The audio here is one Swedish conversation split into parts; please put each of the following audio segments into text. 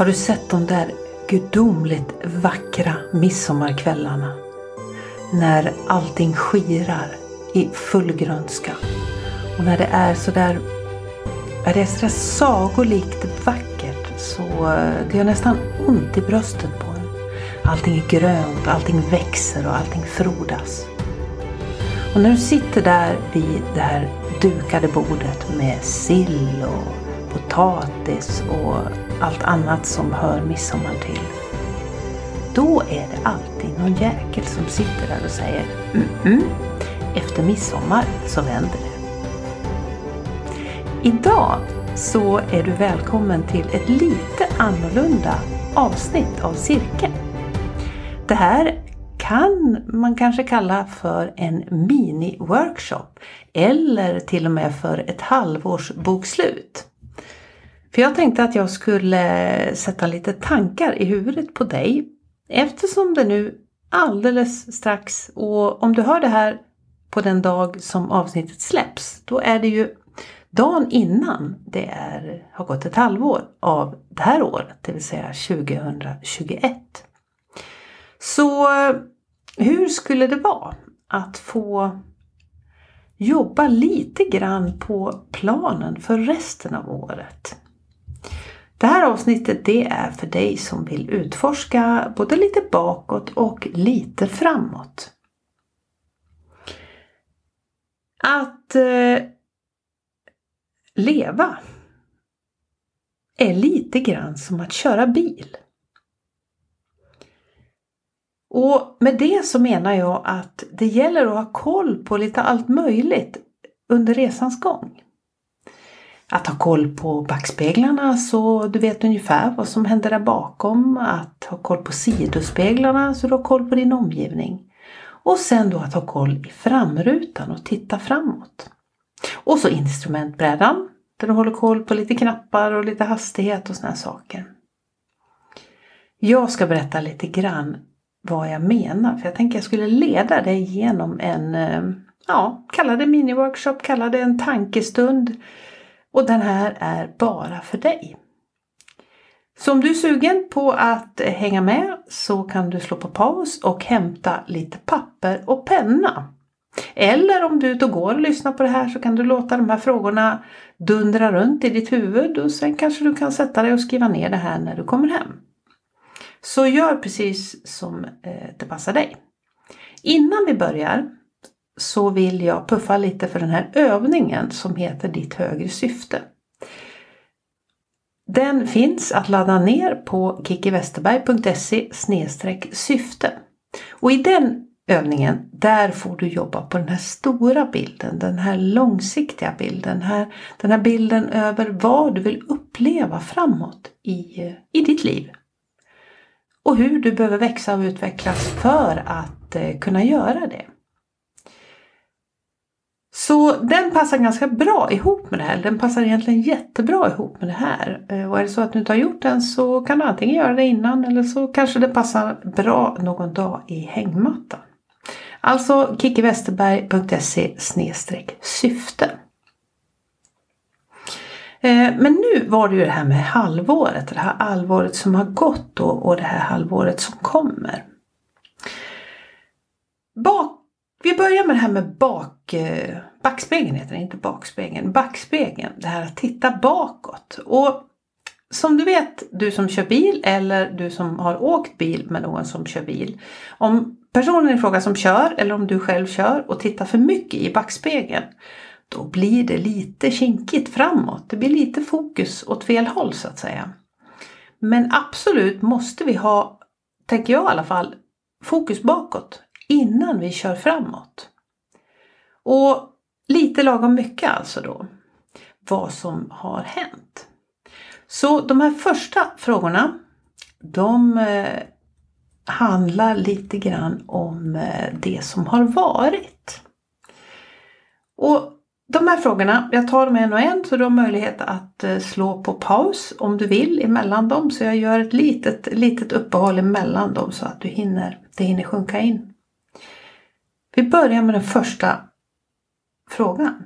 Har du sett de där gudomligt vackra midsommarkvällarna? När allting skirar i full grönska. Och när det är sådär, är det sådär sagolikt vackert så eh, det gör nästan ont i bröstet på en. Allting är grönt, allting växer och allting frodas. Och när du sitter där vid det här dukade bordet med sill och potatis och allt annat som hör midsommar till. Då är det alltid någon jäkel som sitter där och säger mm -mm, efter midsommar så vänder det. Idag så är du välkommen till ett lite annorlunda avsnitt av Cirkeln. Det här kan man kanske kalla för en mini-workshop eller till och med för ett halvårsbokslut. För jag tänkte att jag skulle sätta lite tankar i huvudet på dig eftersom det nu alldeles strax och om du hör det här på den dag som avsnittet släpps, då är det ju dagen innan det är, har gått ett halvår av det här året, det vill säga 2021. Så hur skulle det vara att få jobba lite grann på planen för resten av året? Det här avsnittet det är för dig som vill utforska både lite bakåt och lite framåt. Att eh, leva är lite grann som att köra bil. Och med det så menar jag att det gäller att ha koll på lite allt möjligt under resans gång. Att ha koll på backspeglarna så du vet ungefär vad som händer där bakom. Att ha koll på sidospeglarna så du har koll på din omgivning. Och sen då att ha koll i framrutan och titta framåt. Och så instrumentbrädan där du håller koll på lite knappar och lite hastighet och såna saker. Jag ska berätta lite grann vad jag menar för jag tänker jag skulle leda dig genom en, eh, ja, kalla det mini-workshop, kalla det en tankestund. Och den här är bara för dig. Så om du är sugen på att hänga med så kan du slå på paus och hämta lite papper och penna. Eller om du är ute och går och lyssnar på det här så kan du låta de här frågorna dundra runt i ditt huvud och sen kanske du kan sätta dig och skriva ner det här när du kommer hem. Så gör precis som eh, det passar dig. Innan vi börjar så vill jag puffa lite för den här övningen som heter Ditt högre syfte. Den finns att ladda ner på kickivesterberg.se syfte. Och i den övningen, där får du jobba på den här stora bilden, den här långsiktiga bilden, här, den här bilden över vad du vill uppleva framåt i, i ditt liv. Och hur du behöver växa och utvecklas för att eh, kunna göra det. Så den passar ganska bra ihop med det här. Den passar egentligen jättebra ihop med det här. Eh, och är det så att du inte har gjort den så kan du antingen göra det innan eller så kanske det passar bra någon dag i hängmattan. Alltså kickivesterberg.se syfte. Eh, men nu var det ju det här med halvåret, det här halvåret som har gått och det här halvåret som kommer. Bak vi börjar med det här med bak, eh, backspegeln, heter det, inte bakspegeln. Backspegeln, det här att titta bakåt. Och som du vet, du som kör bil eller du som har åkt bil med någon som kör bil. Om personen i fråga som kör eller om du själv kör och tittar för mycket i backspegeln. Då blir det lite kinkigt framåt. Det blir lite fokus åt fel håll så att säga. Men absolut måste vi ha, tänker jag i alla fall, fokus bakåt innan vi kör framåt. Och lite lagom mycket alltså då. Vad som har hänt. Så de här första frågorna de eh, handlar lite grann om eh, det som har varit. Och de här frågorna, jag tar dem en och en så du har möjlighet att eh, slå på paus om du vill emellan dem. Så jag gör ett litet, litet uppehåll emellan dem så att du hinner, det hinner sjunka in. Vi börjar med den första frågan.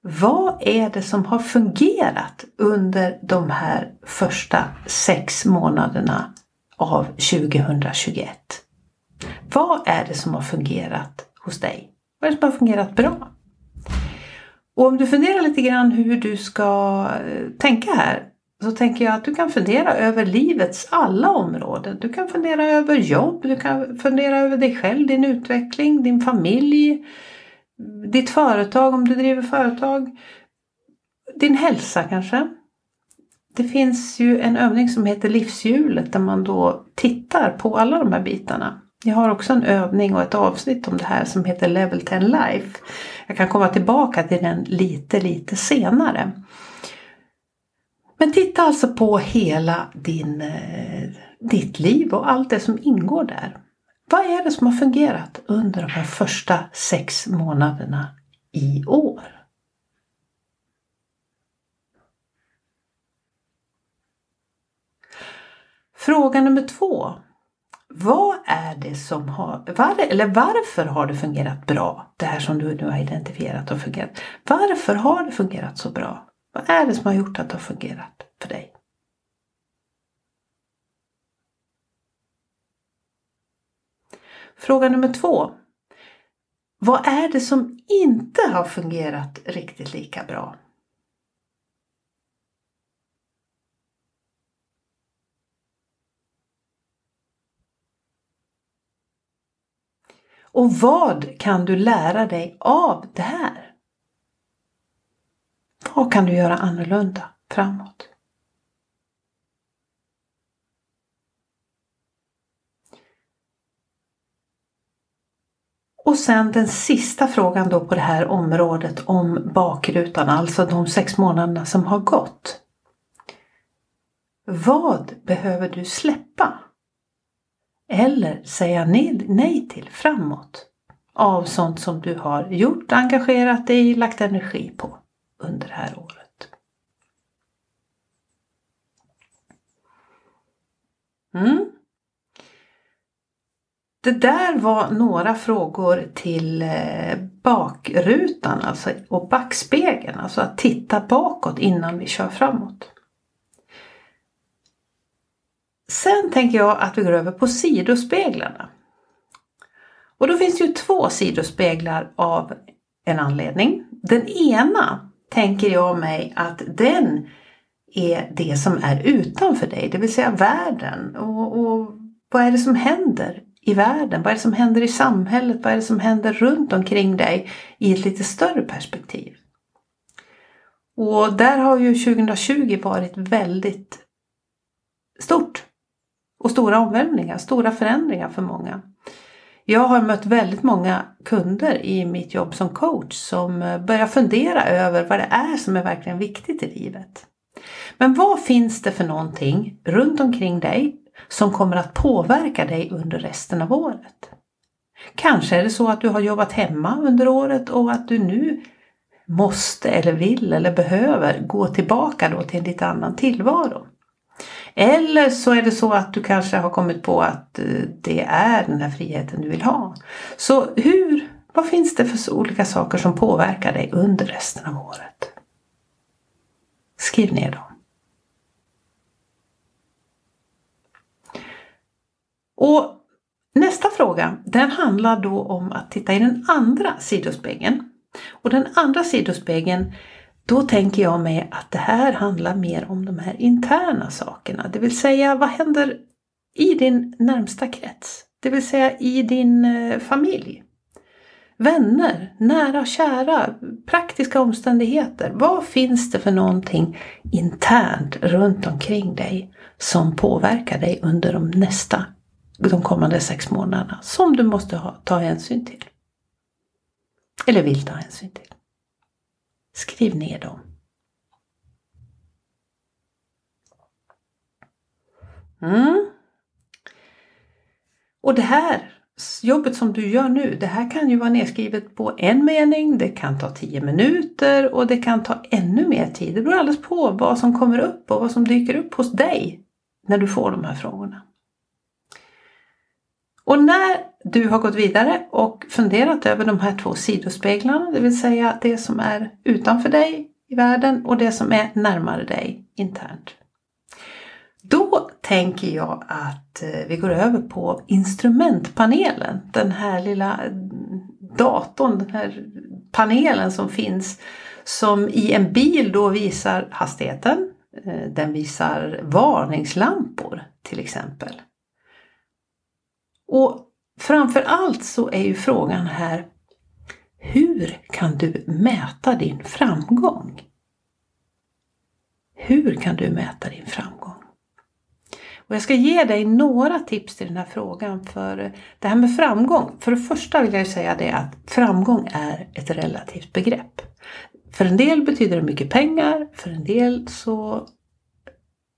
Vad är det som har fungerat under de här första sex månaderna av 2021? Vad är det som har fungerat hos dig? Vad är det som har fungerat bra? Och om du funderar lite grann hur du ska eh, tänka här så tänker jag att du kan fundera över livets alla områden. Du kan fundera över jobb, du kan fundera över dig själv, din utveckling, din familj, ditt företag om du driver företag, din hälsa kanske. Det finns ju en övning som heter livshjulet där man då tittar på alla de här bitarna. Jag har också en övning och ett avsnitt om det här som heter Level 10 Life. Jag kan komma tillbaka till den lite, lite senare. Men titta alltså på hela din, eh, ditt liv och allt det som ingår där. Vad är det som har fungerat under de här första sex månaderna i år? Fråga nummer två. Vad är det som har, var, eller varför har det fungerat bra? Det här som du nu har identifierat och fungerat. Varför har det fungerat så bra? Vad är det som har gjort att det har fungerat för dig? Fråga nummer två. Vad är det som inte har fungerat riktigt lika bra? Och vad kan du lära dig av det här? Vad kan du göra annorlunda framåt? Och sen den sista frågan då på det här området om bakrutan, alltså de sex månaderna som har gått. Vad behöver du släppa? Eller säga nej till framåt av sånt som du har gjort, engagerat dig, i, lagt energi på under det här året. Mm. Det där var några frågor till eh, bakrutan alltså, och backspegeln, alltså att titta bakåt innan vi kör framåt. Sen tänker jag att vi går över på sidospeglarna. Och då finns det ju två sidospeglar av en anledning. Den ena tänker jag mig att den är det som är utanför dig, det vill säga världen. Och, och vad är det som händer i världen? Vad är det som händer i samhället? Vad är det som händer runt omkring dig i ett lite större perspektiv? Och där har ju 2020 varit väldigt stort. Och stora omvälvningar, stora förändringar för många. Jag har mött väldigt många kunder i mitt jobb som coach som börjar fundera över vad det är som är verkligen viktigt i livet. Men vad finns det för någonting runt omkring dig som kommer att påverka dig under resten av året. Kanske är det så att du har jobbat hemma under året och att du nu måste eller vill eller behöver gå tillbaka då till en lite annan tillvaro. Eller så är det så att du kanske har kommit på att eh, det är den här friheten du vill ha. Så hur, vad finns det för olika saker som påverkar dig under resten av året? Skriv ner dem. Och Nästa fråga den handlar då om att titta i den andra sidospegeln. Och den andra sidospegeln då tänker jag mig att det här handlar mer om de här interna sakerna. Det vill säga vad händer i din närmsta krets? Det vill säga i din eh, familj. Vänner, nära och kära, praktiska omständigheter. Vad finns det för någonting internt runt omkring dig som påverkar dig under de nästa de kommande sex månaderna som du måste ha, ta hänsyn till. Eller vill ta hänsyn till. Skriv ner dem. Mm. Och det här jobbet som du gör nu, det här kan ju vara nedskrivet på en mening, det kan ta tio minuter och det kan ta ännu mer tid. Det beror alldeles på vad som kommer upp och vad som dyker upp hos dig när du får de här frågorna. Och när du har gått vidare och funderat över de här två sidospeglarna, det vill säga det som är utanför dig i världen och det som är närmare dig internt. Då tänker jag att eh, vi går över på instrumentpanelen. Den här lilla datorn, den här panelen som finns som i en bil då visar hastigheten. Eh, den visar varningslampor till exempel. Och framför allt så är ju frågan här hur kan du mäta din framgång? Hur kan du mäta din framgång? Och jag ska ge dig några tips till den här frågan. För det här med framgång. För det första vill jag säga det att framgång är ett relativt begrepp. För en del betyder det mycket pengar. För en del så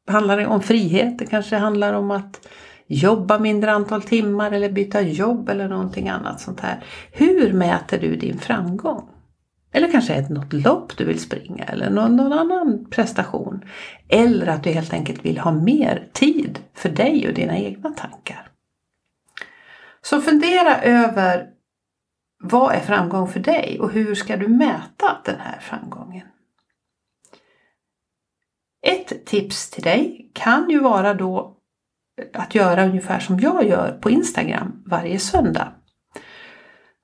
handlar det om frihet. Det kanske handlar om att jobba mindre antal timmar eller byta jobb eller någonting annat sånt här. Hur mäter du din framgång? Eller kanske är det något lopp du vill springa eller någon, någon, annan prestation. Eller att du helt enkelt vill ha mer tid för dig och dina egna tankar. Så fundera över vad är framgång för dig och hur ska du mäta den här framgången? Ett tips till dig kan ju vara då att göra ungefär som jag gör på Instagram varje söndag.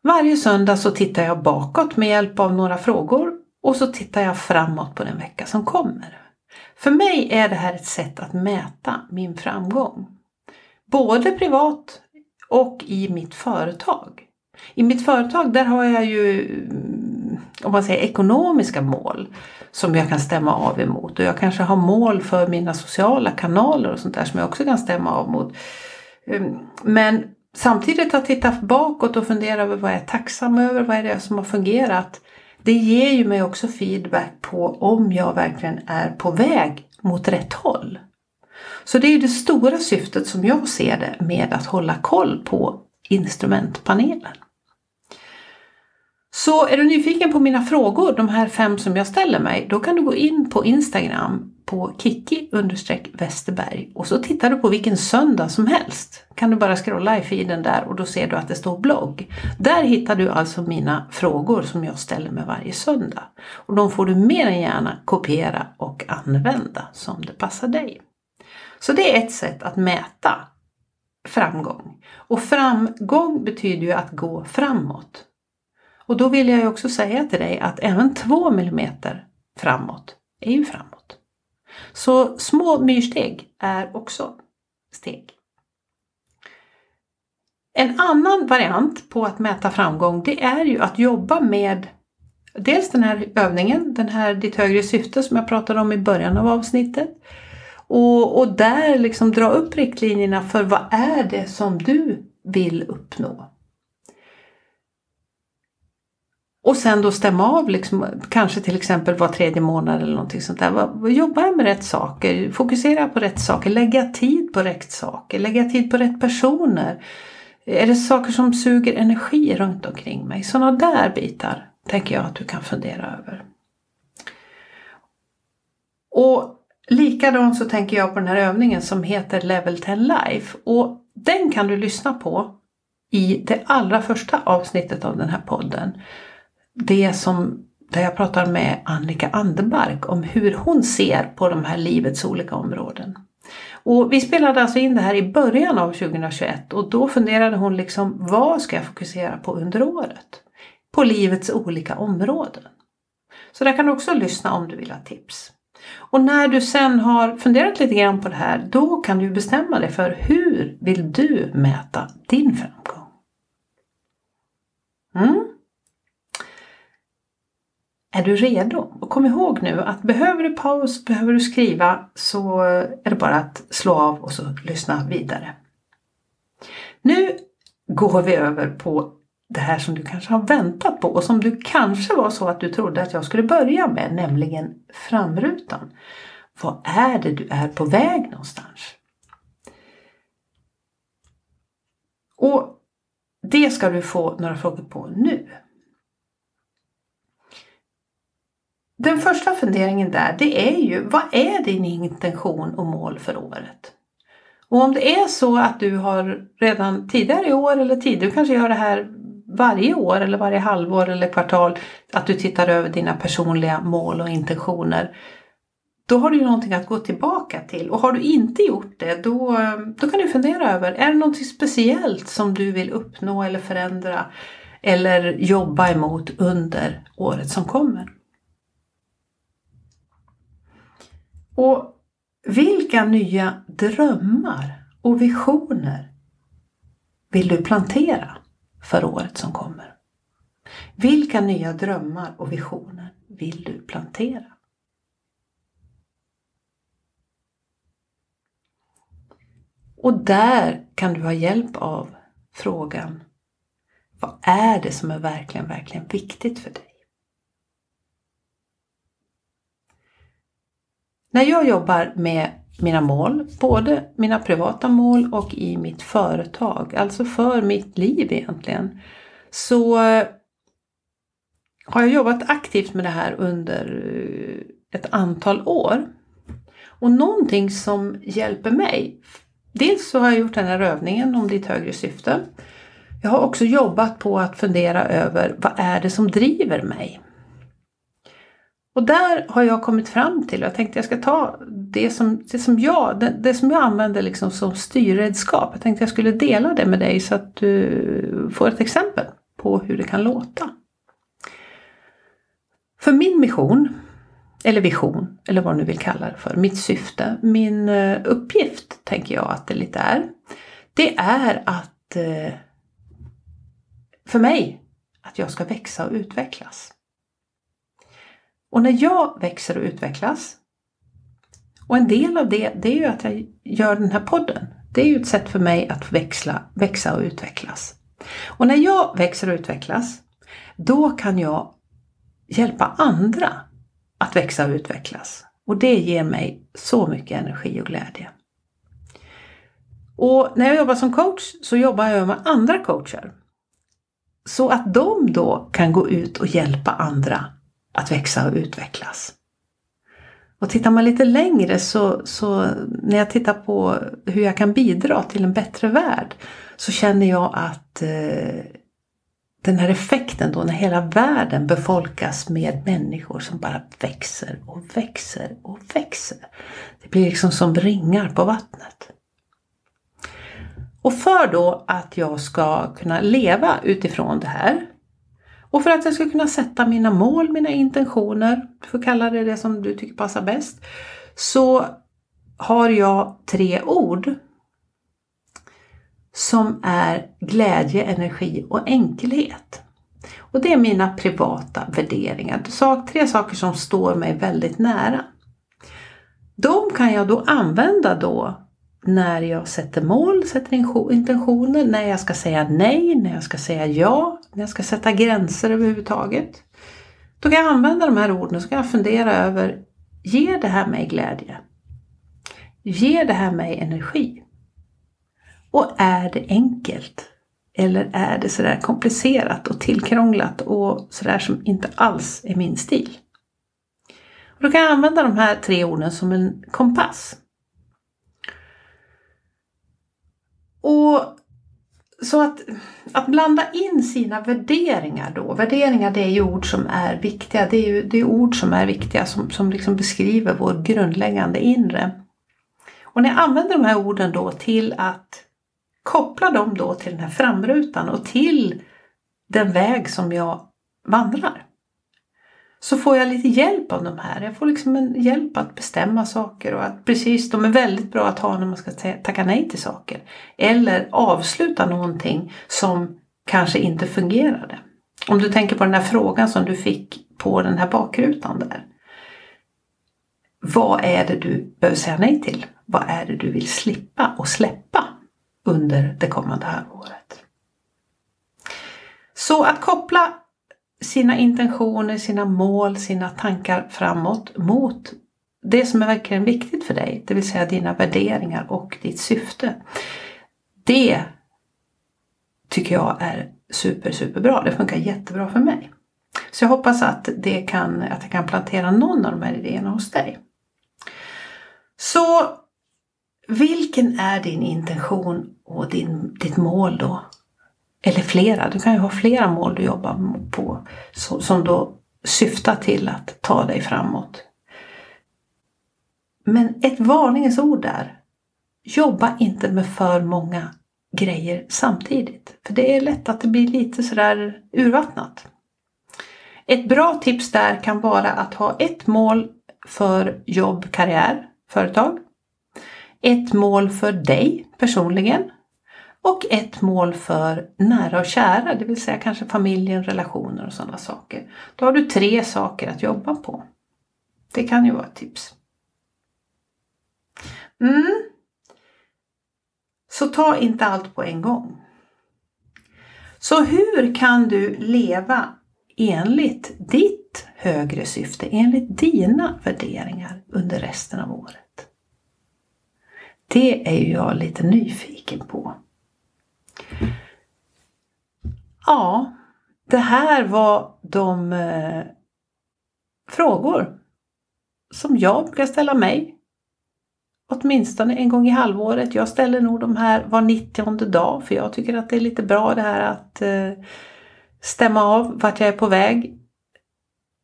Varje söndag så tittar jag bakåt med hjälp av några frågor och så tittar jag framåt på den vecka som kommer. För mig är det här ett sätt att mäta min framgång. Både privat och i mitt företag. I mitt företag där har jag ju om man säger ekonomiska mål som jag kan stämma av emot och jag kanske har mål för mina sociala kanaler och sånt där som jag också kan stämma av mot. Ehm, men samtidigt att titta bakåt och fundera över vad jag är tacksam över, vad är det som har fungerat. Det ger ju mig också feedback på om jag verkligen är på väg mot rätt håll. Så det är ju det stora syftet som jag ser det med att hålla koll på instrumentpanelen. Så är du nyfiken på mina frågor, de här fem som jag ställer mig, då kan du gå in på Instagram på kiki Westerberg och så tittar du på vilken söndag som helst. Kan du bara scrolla i feeden där och då ser du att det står blogg. Där hittar du alltså mina frågor som jag ställer mig varje söndag. Och de får du mer än gärna kopiera och använda som det passar dig. Så det är ett sätt att mäta framgång. Och framgång betyder ju att gå framåt. Och då vill jag också säga till dig att även 2 mm framåt är ju framåt. Så små myrsteg är också steg. En annan variant på att mäta framgång det är ju att jobba med dels den här övningen, den här ditt högre syfte som jag pratade om i början av avsnittet. Och, och där liksom dra upp riktlinjerna för vad är det som du vill uppnå. Och sen då stämma av, liksom, kanske till exempel var tredje månad eller någonting sånt där. Jobba med rätt saker, fokusera på rätt saker, lägga tid på rätt saker, lägga tid på rätt personer. Är det saker som suger energi runt omkring mig? Sådana där bitar tänker jag att du kan fundera över. Och likadant så tänker jag på den här övningen som heter Level 10 Life. Och den kan du lyssna på i det allra första avsnittet av den här podden det som där jag pratar med Annika Anderbark om hur hon ser på de här livets olika områden. Och vi spelade alltså in det här i början av 2021 och då funderade hon liksom vad ska jag fokusera på under året? På livets olika områden. Så där kan du också lyssna om du vill ha tips. Och när du sen har funderat lite grann på det här då kan du bestämma dig för hur vill du mäta din framgång? Mm. Är du redo? Och kom ihåg nu att behöver du paus, behöver du skriva så är det bara att slå av och så lyssna vidare. Nu går vi över på det här som du kanske har väntat på och som du kanske var så att du trodde att jag skulle börja med, nämligen framrutan. Vad är det du är på väg någonstans? Och det ska du få några frågor på nu. Den första funderingen där det är ju vad är din intention och mål för året? Och om det är så att du har redan tidigare i år eller tidigare, du kanske gör det här varje år eller varje halvår eller kvartal, att du tittar över dina personliga mål och intentioner. Då har du ju någonting att gå tillbaka till och har du inte gjort det då, då kan du fundera över, är det någonting speciellt som du vill uppnå eller förändra eller jobba emot under året som kommer? Och vilka nya drömmar och visioner vill du plantera för året som kommer? Vilka nya drömmar och visioner vill du plantera? Och där kan du ha hjälp av frågan Vad är det som är verkligen, verkligen viktigt för dig? När jag jobbar med mina mål, både mina privata mål och i mitt företag, alltså för mitt liv egentligen, så eh, har jag jobbat aktivt med det här under eh, ett antal år. Och någonting som hjälper mig, dels så har jag gjort den här övningen om ditt högre syfte. Jag har också jobbat på att fundera över vad är det som driver mig? Och där har jag kommit fram till, och jag tänkte jag ska ta det som, det som, jag, det, det som jag använder liksom som styrredskap. Jag tänkte jag skulle dela det med dig så att du får ett exempel på hur det kan låta. För min mission, eller vision, eller vad du vill kalla det för, mitt syfte, min eh, uppgift tänker jag att det lite är. Det är att eh, för mig, att jag ska växa och utvecklas. Och när jag växer och utvecklas, och en del av det, det är ju att jag gör den här podden. Det är ju ett sätt för mig att växla, växa och utvecklas. Och när jag växer och utvecklas, då kan jag hjälpa andra att växa och utvecklas. Och det ger mig så mycket energi och glädje. Och när jag jobbar som coach så jobbar jag med andra coacher. Så att de då kan gå ut och hjälpa andra att växa och utvecklas. Och tittar man lite längre så, så när jag tittar på hur jag kan bidra till en bättre värld så känner jag att eh, den här effekten då när hela världen befolkas med människor som bara växer och växer och växer. Det blir liksom som ringar på vattnet. Och för då att jag ska kunna leva utifrån det här och för att jag ska kunna sätta mina mål, mina intentioner, du får kalla det det som du tycker passar bäst, så har jag tre ord som är glädje, energi och enkelhet. Och det är mina privata värderingar. Tre saker som står mig väldigt nära. De kan jag då använda då när jag sätter mål, sätter intentioner, när jag ska säga nej, när jag ska säga ja, när jag ska sätta gränser överhuvudtaget. Då kan jag använda de här orden och så kan jag fundera över, ger det här mig glädje? Ger det här mig energi? Och är det enkelt? Eller är det sådär komplicerat och tillkrånglat och sådär som inte alls är min stil? Och då kan jag använda de här tre orden som en kompass. Och så att, att blanda in sina värderingar då. Värderingar det är ju ord som är viktiga. Det är ju det är ord som är viktiga som, som liksom beskriver vår grundläggande inre. Och när jag använder de här orden då till att koppla dem då till den här framrutan och till den väg som jag vandrar så får jag lite hjälp av de här. Jag får liksom en hjälp att bestämma saker och att precis, de är väldigt bra att ha när man ska tacka nej till saker. Eller avsluta någonting som kanske inte fungerade. Om du tänker på den här frågan som du fick på den här bakrutan där. Vad är det du behöver säga nej till? Vad är det du vill slippa och släppa under det kommande halvåret? Så att koppla sina intentioner, sina mål, sina tankar framåt mot det som är verkligen viktigt för dig, det vill säga dina värderingar och ditt syfte. Det tycker jag är super, super bra. Det funkar jättebra för mig. Så jag hoppas att, det kan, att jag kan plantera någon av de här idéerna hos dig. Så vilken är din intention och din, ditt mål då? Eller flera, du kan ju ha flera mål du jobbar på som då syftar till att ta dig framåt. Men ett varningens ord där. Jobba inte med för många grejer samtidigt. För det är lätt att det blir lite sådär urvattnat. Ett bra tips där kan vara att ha ett mål för jobb, karriär, företag. Ett mål för dig personligen. Och ett mål för nära och kära, det vill säga kanske familjen, relationer och sådana saker. Då har du tre saker att jobba på. Det kan ju vara ett tips. Mm. Så ta inte allt på en gång. Så hur kan du leva enligt ditt högre syfte, enligt dina värderingar under resten av året? Det är ju jag lite nyfiken på. Ja, det här var de eh, frågor som jag brukar ställa mig åtminstone en gång i halvåret. Jag ställer nog de här var 90 dag för jag tycker att det är lite bra det här att eh, stämma av vart jag är på väg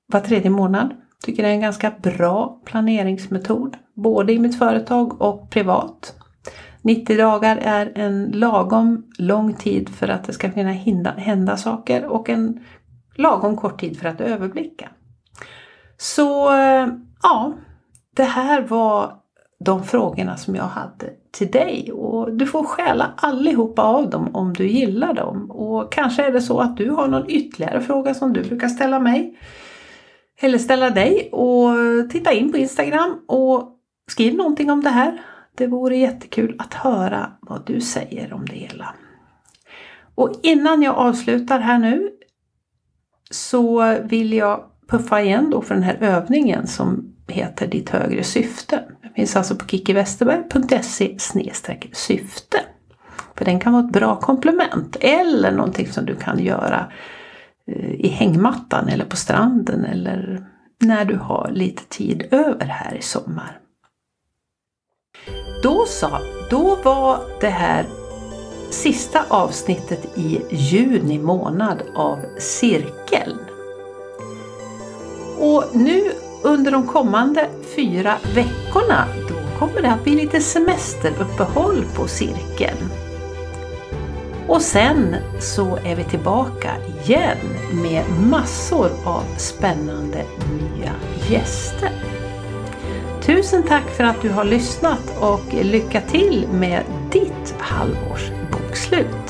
var tredje månad. Tycker det är en ganska bra planeringsmetod, både i mitt företag och privat. 90 dagar är en lagom lång tid för att det ska kunna hända saker och en lagom kort tid för att överblicka. Så eh, ja, det här var de frågorna som jag hade till dig och du får stjäla allihopa av dem om du gillar dem. Och kanske är det så att du har någon ytterligare fråga som du brukar ställa mig eller ställa dig och titta in på Instagram och skriv någonting om det här. Det vore jättekul att höra vad du säger om det hela. Och innan jag avslutar här nu så vill jag puffa igen då för den här övningen som heter Ditt högre syfte. Den finns alltså på kickiwesterberg.se syfte. För den kan vara ett bra komplement eller någonting som du kan göra eh, i hängmattan eller på stranden eller när du har lite tid över här i sommar. Då sa, då var det här sista avsnittet i juni månad av Cirkeln. Och nu under de kommande fyra veckorna då kommer det att bli lite semesteruppehåll på cirkeln. Och sen så är vi tillbaka igen med massor av spännande nya gäster. Tusen tack för att du har lyssnat och lycka till med ditt halvårsbokslut!